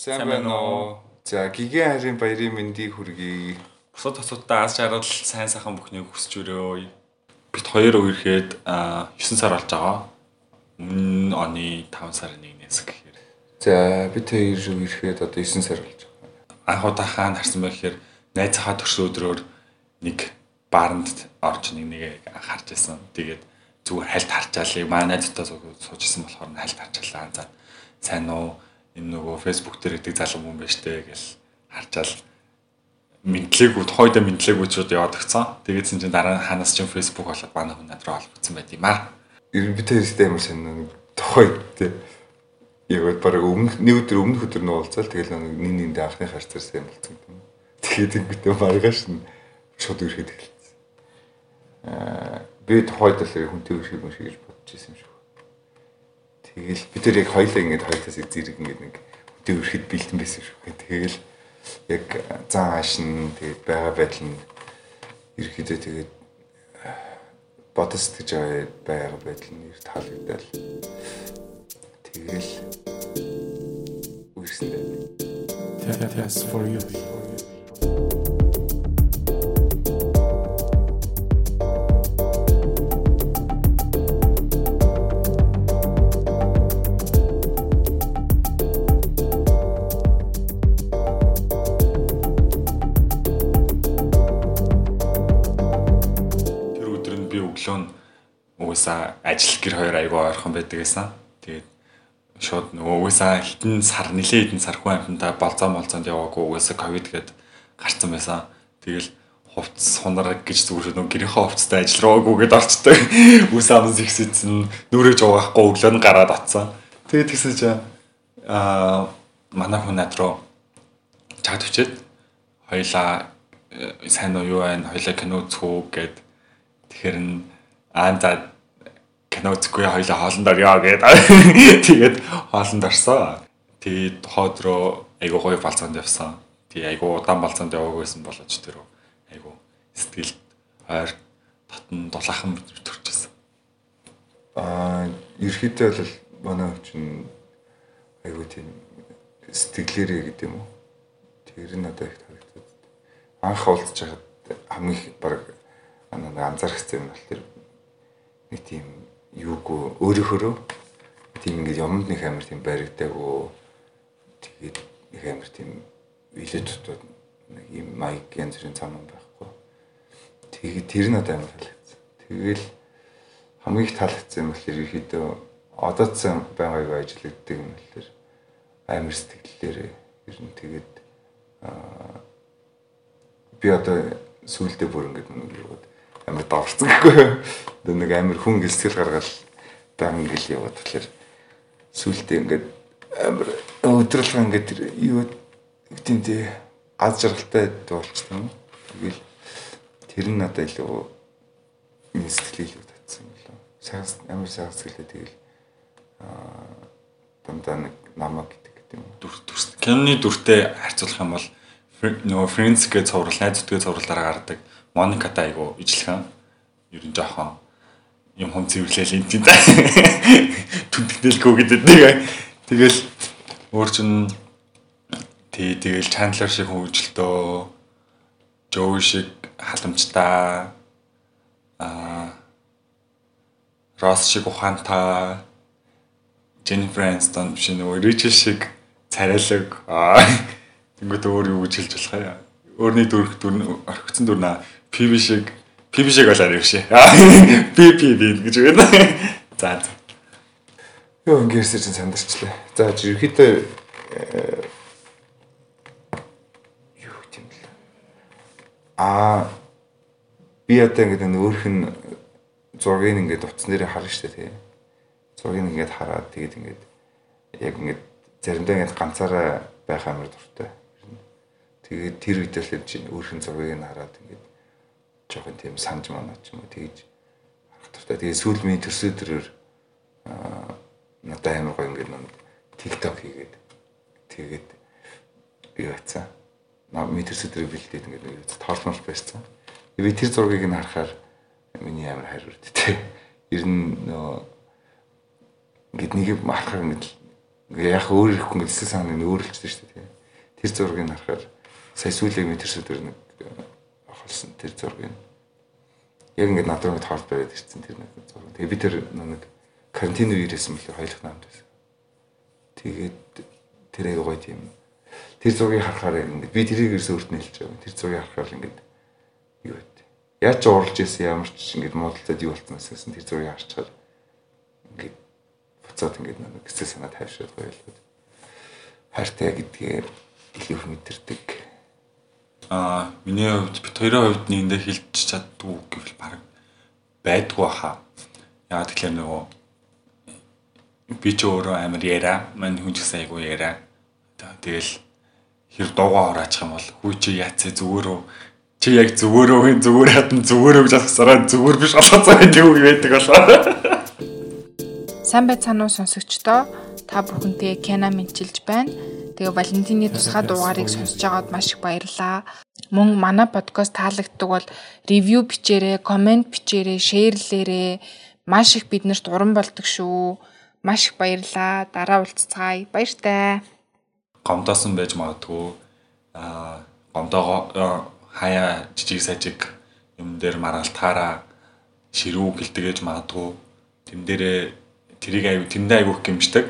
Сайн байна уу? За гигэн харийн баярын мэндийг хүргэе. Бусад тосуудаа аз жаргал сайн сайхан бүхнийг хүсч өрөө. Бид хоёр үерхэд 9 сар болж байгаа. Өмнө оны 5 сарын 1-ээс гэхээр. За бид хоёр үерхэд одоо 9 сар болж байгаа. Анх удаа хаана харсан байх гэхээр найзынхаа төрсөн өдрөөр нэг бааранд орж нэг нэгийг харж байсан. Тэгээд зүгээр хальт харчаалаа. Манай найзтай суужсэн болохоор хальт харчаалаа. За сайн уу? Энэ нөгөө фэйсбુક дээр гэдэг залуу хүн байж тээ гэж харчаал мэдлээгүй тухайдаа мэдлээгүй ч удаа яваад гцсан. Тэгээд чинь дараа ханаас чинь фэйсбુક болоод манай хүн надраа олгдсон байт юм аа. Ер нь бид хоёртэй амар сонир тухайд тээ. Яг баг өмнөх нэг өдөр өмнөх өдөр нь уулзаал тэгэл нэг нэг нэг анхны харцарсан юм болсон юм. Тэгээд ингэдэ маргааш нь шууд ирэхэд эхэлсэн. Аа би тухайд л хүнтэй ирэх юм шиг гэж бодож ирсэн юм шүү. Тэгэл бид тэр яг хоёлаа ингэж хоёлаас зэрэг ингэ нэг хүнтэй ирэхэд бэлтэн байсан шүү. Тэгэл яг зан аашин тэгээд байгаа байдал нь ерөөдөө тэгээд бодос гэж байгаа байдал нь эрт хаалгадал. Тэгэл үрсэндээ. Yes for you. Гэр хоёр айгүй ойрхон байдаг гэсэн. Тэгээд шууд нөгөө угаасаа хитэн сар нилээ хитэн сар хүн амьтанда болцоо молцоонд яваагүй угаасаа ковид гээд гарцсан байсан. Тэгэл хувцс сунараг гэж зүгээр нөгөө гэрийнхээ хувцастай ажил руугүйгээд орчтой. Үс амс ихсэцэн нүрэж угаахгүй өглөө нь гараад атсан. Тэгээд тэгсэн чинь аа манай хүн над руу чад өчөөд хоёлаа э, сайн уу юу байна хоёлаа кино үзэх үү гэд тэгэхээр н аа за кино үзэхгүй хоёлаа хоолнд орё гэд тэгээд хоолнд орсон. Тэгээд хоод руу айгуу гоё балцаанд явсан. Тэгээ айгуу удаан балцаанд яваагүйсэн болооч тэр айгуу сэтгэл ойр татан дулаахан төрчихсэн. Аа ерөөдөө бол манай хүчин айгуу тийм сэтгэлээрээ гэдэг юм уу. Тэр нь одоо их харагдаад. Анх уулзж байхад хамгийн их баг анаа анзаарчихсан юм бол тэр нэг тийм юугүй өөрийнхөө тийм ингээд юмд нэг амар тийм баригдаагүй тэгээд нэг амар тийм илээ дотоод нэг юм майк янз бүрийн цаан байхгүй. Тэгээд тэр нь одоо амар таалагдсан. Тэгэл хамгийн их таалагдсан юм бол ерөөхдөө одоодсан байгаагүй ажиллагддаг юм бол тэр амар сэтгэлээрээ ер нь тэгээд аа би одоо сүулдэ бүр ингээд нэг яваад амар даварцсан гэхгүй. Одоо нэг амар хүн гэл сэтгэл гаргаад дан гэл яваад тэгэхээр сүулдэ ингээд амар өдрөлгөө ингээд юу гэдэг тий аз жаргалтай болчихсон. Тэгэл тэр нь надад илүү сэтгэлийг илүү татсан лөө. Сагс амар сагс гэлээ тэгэл аа дандаа нэг намаа гэдэг юм. дүр дүр киноны дүртэй харьцуулах юм бол нөгөө Friends гэж цуврал найзуудгийн цувралаараа гардаг Моникатай айгу ижлэхэн. Ер нь жоохон юм хом цэвэрлээл энэ тийм түнтгнэлгүй гэдэг нэг тэгэл өөр чин тий тэгэл Chandler шиг хөвгөлтөө Joey шиг халамжтай аа Ross шиг ухаантай Jennifer Aniston биш нөгөө Rachel шиг царайлаг. Аа Тэнгүүд өөр юу гэж хэлж болох юм. Өөрний дүрх дүр орхигдсон дүр наа PV шиг PV шиг бол арай биш. PP гэж үгэн. За. Юу ингээрсээ чинь сандарчлаа. За ерөөхдөө э, юу юм бэ? Аа би одоо ингэ нэг өөрх нь зургийг ингээд утас нэрээ харна штэ тий. Зургийг ингээд хараад тэгээд ингээд яг ингээд заримдаа ингээд ганцаараа байх амар дуртай. Тэгээд тэр үедээ л чинь өөрх нь зургийг нь хараад ингээд жоохон тийм санаж манаа ч юм уу тэгж харах дуртай. Тэгээд сүүл миний төрсө төрөөр аа надад амар гоё ингээд нэг TikTok хийгээд тэгээд юу яцсан. Наа миний төрсө төрөөр бэлдээд ингээд нэг тоолмол байсан. Би тэр зургийг нь харахаар миний амар хайр үрдтэй. Ер нь нөө ингээд нэг харахаар ингээд ингээ яг өөр ирэхгүй ингээ эсэ санаа нь өөрлөлдсөн шүү дээ. Тэр зургийг харахаар сая сүүлийн метр өдөр нэг авахсан тэр зургийг. Яг ингээ надад нэг тоолд бариад ирсэн тэр нэг зураг. Тэгээ би тэр нэг карантин үеэрээс юм л хоёулах наамд байсан. Тэгээд тэр аяга гоё тийм. Тэр зургийг харахаар ингээ би тэрийг ерөөсөө өөрт нь хэлж байгаа. Тэр зургийг харахаар ингээ юу вэ? Яаж ч уралж исэн ямар ч ингээ муудалцаад юу болцноос гэсэн тэр зургийг харчихаар ингээ буцаад ингээ нэг хэсэг санаа гоё л. Хайртай гэдгээ илүү мэдэрдэг. Аа, миний хувьд бит хоёрын хувьд нэгэндээ хэлж чаддгүй гэвэл баг байдгүй хаа. Яа тэгэхээр нөгөө би ч өөрөө амар яриа, мань хүн ч гэсэн айгүй яриа. Тэгэл хэр дуугаа ораачих юм бол хүү чи яацээ зүгөөрөө чи яг зүгөөрөө хин зүгээр хатан зүгөөрөө гэж асуусараа зүгээр биш болохоо цаа энэ үг байдаг болоо. Сайн байцгаана уу сонсогчдоо. Та бүхэнтэй Кена мэдчилж байна. Тэгээ Валентины тусгай дугаарыг сонсож байгаад маш их баярлалаа. Мөн манай подкаст таалагддаг бол ревю бичээрэй, комент бичээрэй, шеэрлээрэй. Маш их биднэрт уран болдог шүү. Маш их баярлалаа. Дараа уулзцаая. Баяртай. Гомдоосон байж магадгүй. Аа, гомдоогоо хаяа жижиг сажиг юм дээр маргалтаараа ширүү гэлдэгэж магадгүй. Тэн дээрээ тэрийг аяг тэндээ айгүйх гимждэг.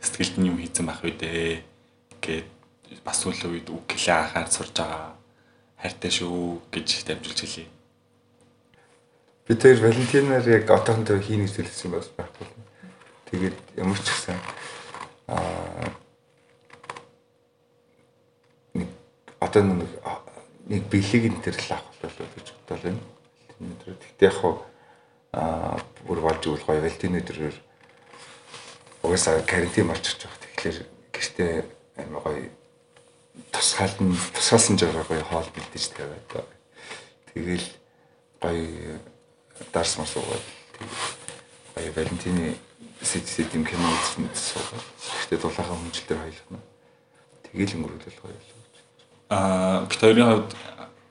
Сэтгэлд нь юм хийцэн байх үү дээ. Гэт бас үл үед үг гэлээ анхаар сурж байгаа. Хайртай шүү гэж дамжуулж хэлье. Би тэр Валентинаар яг одоохондоо хийнэ гэж хэлсэн бас байхгүй. Тэгээд ямар ч гэсэн аа нэг одоо нэг нэг бэлэг энэ төр л авах болов гэж бодлоо юм. Тэгтээ яг аа бүр болж игэл гоё Валентин өдрөөр угаасаа карантин болчихж байгаа. Тэгэхээр гэртээ амар гоё тусгаал нь тусгаалсан жагаа гоё хоол бэлдэж тавиад. Тэгэл гоё дарс мас уугаад гоё Валентины сэт сэт юм кино үзсэн суугаад. Гэхдээ дулаахан хүнжилтээр хоёлох нь. Тэгэл өнгөрүүлэл гоё гэж. Аа, бит хоёрын хувьд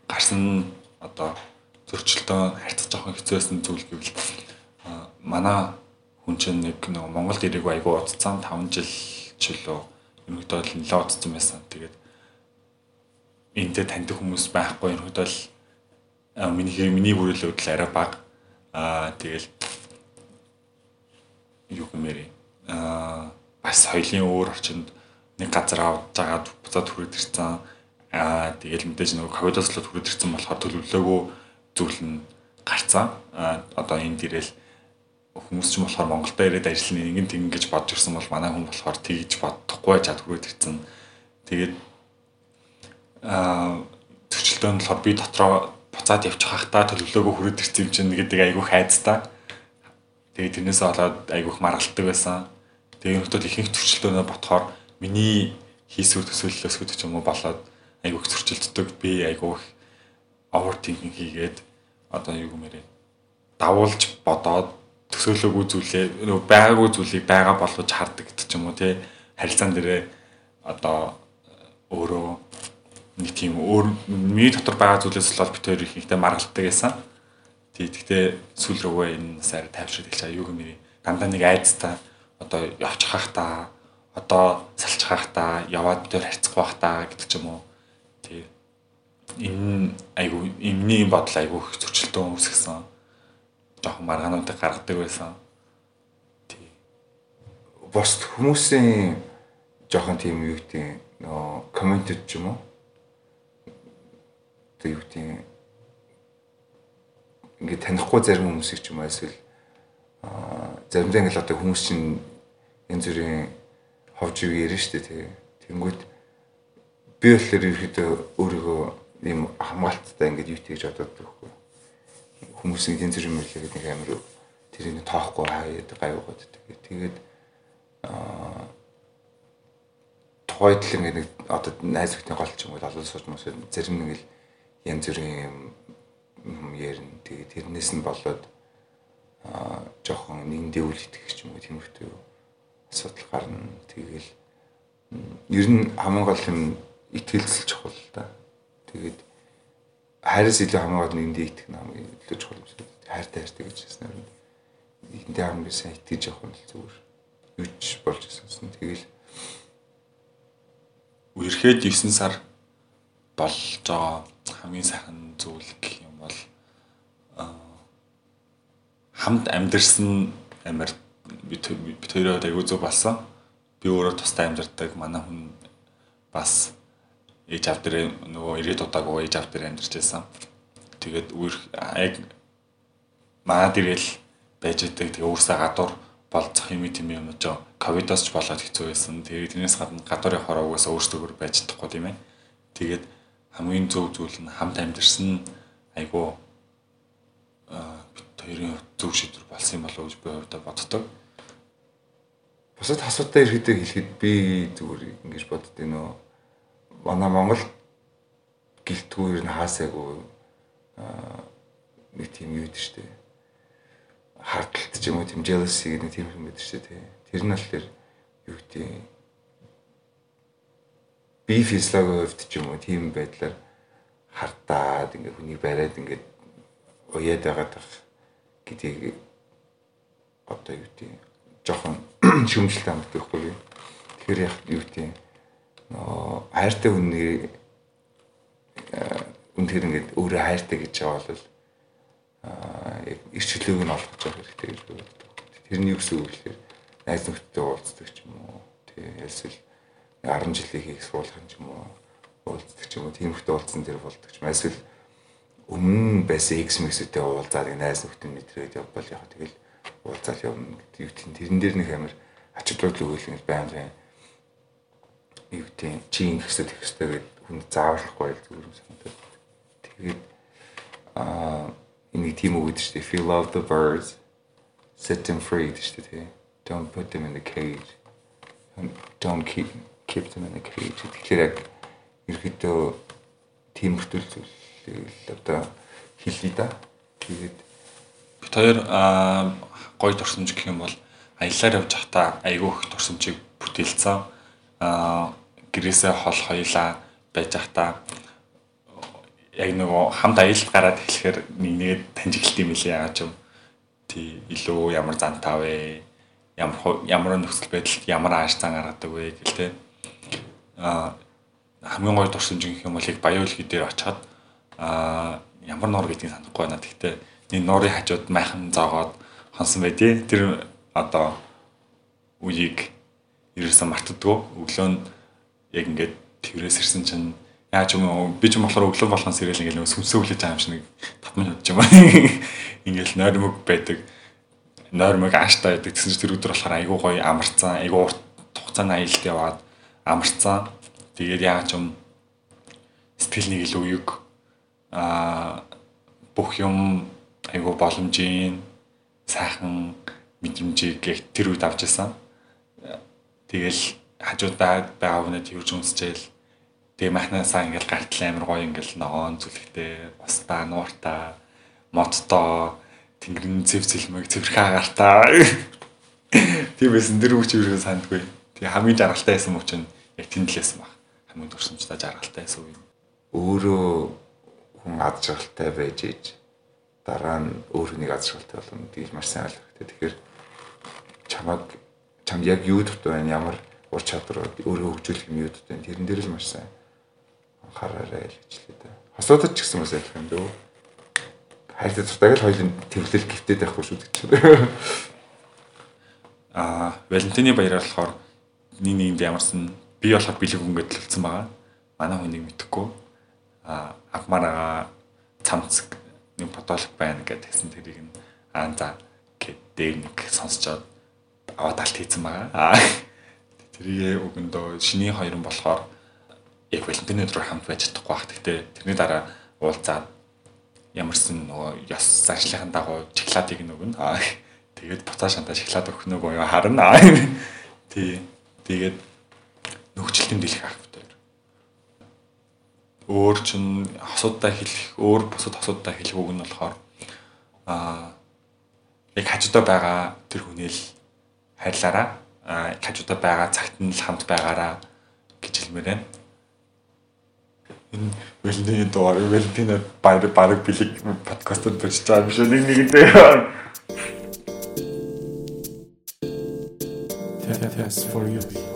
гарсан одоо зөрчилдөө харьцаж авах хэцүүсэн зүйл гэвэл манай хүн чинь нэг нэг Монголд ирэх айгу удцсан 5 жил ч лөө ерөнхийдөө л нэлээд удцсан байсан. Тэгээд энтэй таньдаг хүмүүс байхгүй ерөнхийдөө л миний миний бүрэлдэхүүн л арай бага. Аа тэгэл юу гэмээр аа бас соёлын өөр орчинд нэг газар авч жагаад буцаад хүрээд ирсэн. Аа тэгэл мэдээж нэг ковидос л хүрээд ирсэн болохоор төлөвлөгөө зүйл нь гарцсан. Аа одоо энд ирэл хүмүүс ч болохоор Монголда ирээд ажиллана ингэн тэгин гэж бодож ирсэн бол манай хүн болохоор тэгж бодохгүй чад хүрээд ирсэн. Тэгээд аа төчлөлтөө нь болохоор би дотроо буцаад явчих хахтаа төлөвлөгөө хүрээд ирсэн юм чинь гэдэг айгүй хайцтай. Тэгээд тэрнээсээ болоод айгүйх маргалдаг байсан. Тэгээд өөртөө ихэнх төрчлөлтөөнөө ботхоор миний хийсвэр төсөөллөөс гэдэг юм уу болоод айгүйх зөрчилддөг. Би айгүйх overthinking хийгээд одоо юу гэмээрээ давуулж бодоод төсөөлөөгүй зүйлээ нөгөө байгаагүй зүйлийг байгаа болгож хардаг гэдэг ч юм уу тий харилцаан дээрээ одоо өөрөө нэг тийм өөр миний дотор байгаа зүйлээс л бол бид хоёр их ихтэй маргалдаг байсан. Тий гэхдээ сүүл рүүгээ энэ сар тайвшраад эхэлчихэ юу гэмээр дандаа нэг айцтай одоо явчих хах та одоо салчих хах та яваад бид харьцах бах та гэдэг ч юм уу. Тий энэ айгу эмний бодол айгу зөрчилтөө үүсгэсэн жоохон маргаануудыг гаргадаг байсан. Тий. Бос хүмүүсийн жоохон тийм юу гэдэг нөө комментэд ч юм уу. Тэг юу гэдэг ингээд танихгүй зарим хүмүүсийг ч юм уу эсвэл аа заримдаа ингээд одоо хүмүүс чинь янз бүрийн ховж юу ярина шүү дээ тий. Тэнгүүт би болохоор ерөөдөө өөрийгөө ийм хамгаалттай ингээд юу тэгж бодоод байхгүй хүмүүсийн тэн зэрэг мэрлээ гэдэг нэг амир тэрийг тоохгүй хаяад гайвгаад тэгээд тэгээд аа тухайд л ингээд нэг одоо найз бүхний гол ч юм уу олон сууж мос зарим нэг л янз бүрийн юм ярина. Тэгээд тэрнээс нь болоод аа жоохон нэгдээ үл итгэх ч юм уу тиймэрхүү асуудал гарна. Тэгэл ер нь хамгийн гол юм итгэлцэл чухал та тэгээд хайраас илүү хамаагаад нэгэндээ итгэх нь хамгийн илүү чухал юм шиг. Хайртай хайртай гэж хэлсэн юм. Нэгэндээ хамгийн сайн итгэж явах нь зүгээр. Юуч болж ирсэн. Тэгэл Үерхэд 9 сар болж байгаа хамгийн сайхан зүйл гэх юм бол хамт амьдэрсэн амьд бид бид хоёроо аягүй зүг болсон. Би өөрөө тустай амьдардаг. Манай хүн бас ээж аав дээр нөгөө 90 удаагүй ээж аав дээр амьдарч байсан. Тэгээд үер яг маа дэрэл байж идэг. Тэгээ өөрсөө гадуур болцох юм тийм юм жоо ковидос ч болоод хэцүү байсан. Тэгээд тэрнээс гадна гадуур явахаар угаасаа өөрсдөө байж чадахгүй тийм ээ. Тэгээд хамгийн зөв зүйл нь хамт амьдэрсэн айгуу бид хоёрын зөв шийдвэр болсон юм болов уу гэж би хувьдаа боддог. Бусад асуудал ирэхдээ хэлэхэд би зүгээр ингэж боддیں۔ Манай Монгол гэлтгүй ер нь хаасаагүй аа нэг тийм юу гэдэг штеп хардталт ч юм уу тийм jealousy гэдэг тийм юм байдаг шүү дээ. Тэр нь болохоор юу гэдэг би физиологийн хувьд ч юм уу тийм байдлаар хартаад ингээ хүнийг бариад ингээ уяад байгаад байх гэдгийг одоо юу гэдэг жоохон байхгүй юу. Тэгэхээр яг юу гэдэг хайртай хүнийг үнээр ингээд өөрөө хайртай гэж байгаа бол яг ирчлэгийг нь олгож явах хэрэгтэй гэж боддог. Тэрний гэсэн үг гэхээр найз нөхдөдөө уулздаг ч юм уу. Тэгээ ялсэл 10 жилийн хийх суулгах юм уу. уулздаг ч юм уу. Тийм хөтө уулзсан дээр болдог ч юм. Эсвэл өмнө байсан X мэксүүдтэй уулзаад найз нөхдөд мэдрээд явбал яг тэгэл уулзаал явна гэдэг юм. Тэрэн дээр нэг амар ач холбогдол өгөөл байнг байна. Юу гэдэг чи ингэх хэрэгтэй тэгэх хэрэгтэй гэдэг хүн зааварлахгүй л зүгээр юм санагдав. Тэгээд аа энийг тийм үг гэдэг чинь if you love the birds set them free гэдэг чинь. Don't put them in the cage. Don't keep keep them in the cage. Тэгэхээр яг ерөөдөө тийм хөтөл зүйлийг л одоо хэлье да. Тэгээд бид хоёр гоё дурсамж гэх юм бол аяллаар явж байхдаа айгүй их дурсамжийг бүтээлцэн аа гэрээсээ хол хоёлаа байж байхдаа яг нөгөө хамт аялалд гараад эхлэхээр нэг нэгэд таньжиглт юм лээ яагаад ч юм тий илүү ямар зантаа вэ ямар ямар нөхцөл байдалд ямар ааш зан гаргадаг вэ гэл те а хамгийн гоё дурсамж гэх юм бол яг биологи дээр очиход а ямар нуур гэдгийг санахгүй байна. Гэхдээ энэ нуурын хажууд майхан зоогоод хонсон байдیں۔ Тэр одоо үеийг ерөөсөн мартдаггүй. Өглөө нь яг ингээд тэрээс ирсэн чинь яаж юм би ч юм болохоор өглөө болгон сэрэл ингээл нөгөө сүмсөө хүлээж байгаа юм шиг нэг 5 минут ч юм аа. Ингээл нойрмог байдаг. Нойрмог ааштай байдаг. Тэгсэн чинь тэр өдөр болохоор айгуу гоё амарцсан, айгуу урт хугацааны аялалд яваад амарцсан. Тэгээд яаж юм сэтгэл нэг илүү юг аа бүх юм айгуу боломжийн сайхан мэдрэмжийг тэр үед авч ирсэн. Тэгэл хажуудаа байгаа хүнээ тэрж үнсчээл Тэгээ махнасаа ингээл гартал амир гоё ингээл ногоон зүлэгтэй, устаа, нууртаа, модтой, тэнгэрийн зэв зэлмэг цэвэрхэн агартаа. Тийм байсан дэр үуч юу сандгүй. Тэгээ хамгийн жаргалтай байсан мөч нь яг тэндлээсэн баг. Хамгийн дурсамжтай жаргалтай байсан үе. Өөрөө хүн ад жаргалтай байж ээж дараа нь өөр хүнийг ад жаргалтай болно гэдгийг маш сайн ойлгох хэрэгтэй. Тэгэхээр чамаг чамд яг юу дутуу байна ямар ур чадвар өөрөө хөгжүүлэх юм юу дутуу байна тэрэн дээр л маш сайн анхаараарай л гэжлээ да. Хосуудад ч гэсэн бас ялах юм дөө. Хайртай дуртайг л хоёулын төвлөл гифтэд байхгүй шүү гэж байна. Аа, Валентины баяраар болохоор нэг нэгэнд ямарсан би болохоор бэлэг өнгөд төлцсөн байгаа. Манай хүнийг мэдхгүй. Аа, авмараа цамц нэг фотолог байна гэдгсэн тэрийг нь аа за гэдэг нэг сонсчоод аваад алт хийсэн байгаа. Аа, тэрийг өгөндөө шинийн хоёр нь болохоор яг Валентины өдрөөр хамт байж чадахгүй бах. Гэхдээ тэрний дараа уулзаад ямарсан нөгөө ёс зарчлалын дагуу шоколадыг нөгөн. Аа тэгээд буцаа шантаа шоколад өгөх нөгөө юу харна. Тий. Тэгээд нөхцөлтөнд дэлгэх ах битээр. Өөр чин асуудаа хэлэх, өөр бусад асуудаа хэлэх үг нь болохоор аа яг хажуудаа байгаа тэр хүнэл хайрлаараа аа хажуудаа байгаа цагт нь л хамт байгаараа гэж хэлмээр байна энэ Вэлний доор Вэлний баг баг бэлэг подкастд бичиж байгаа юм шиг нэг нэгэндээ. That's for you.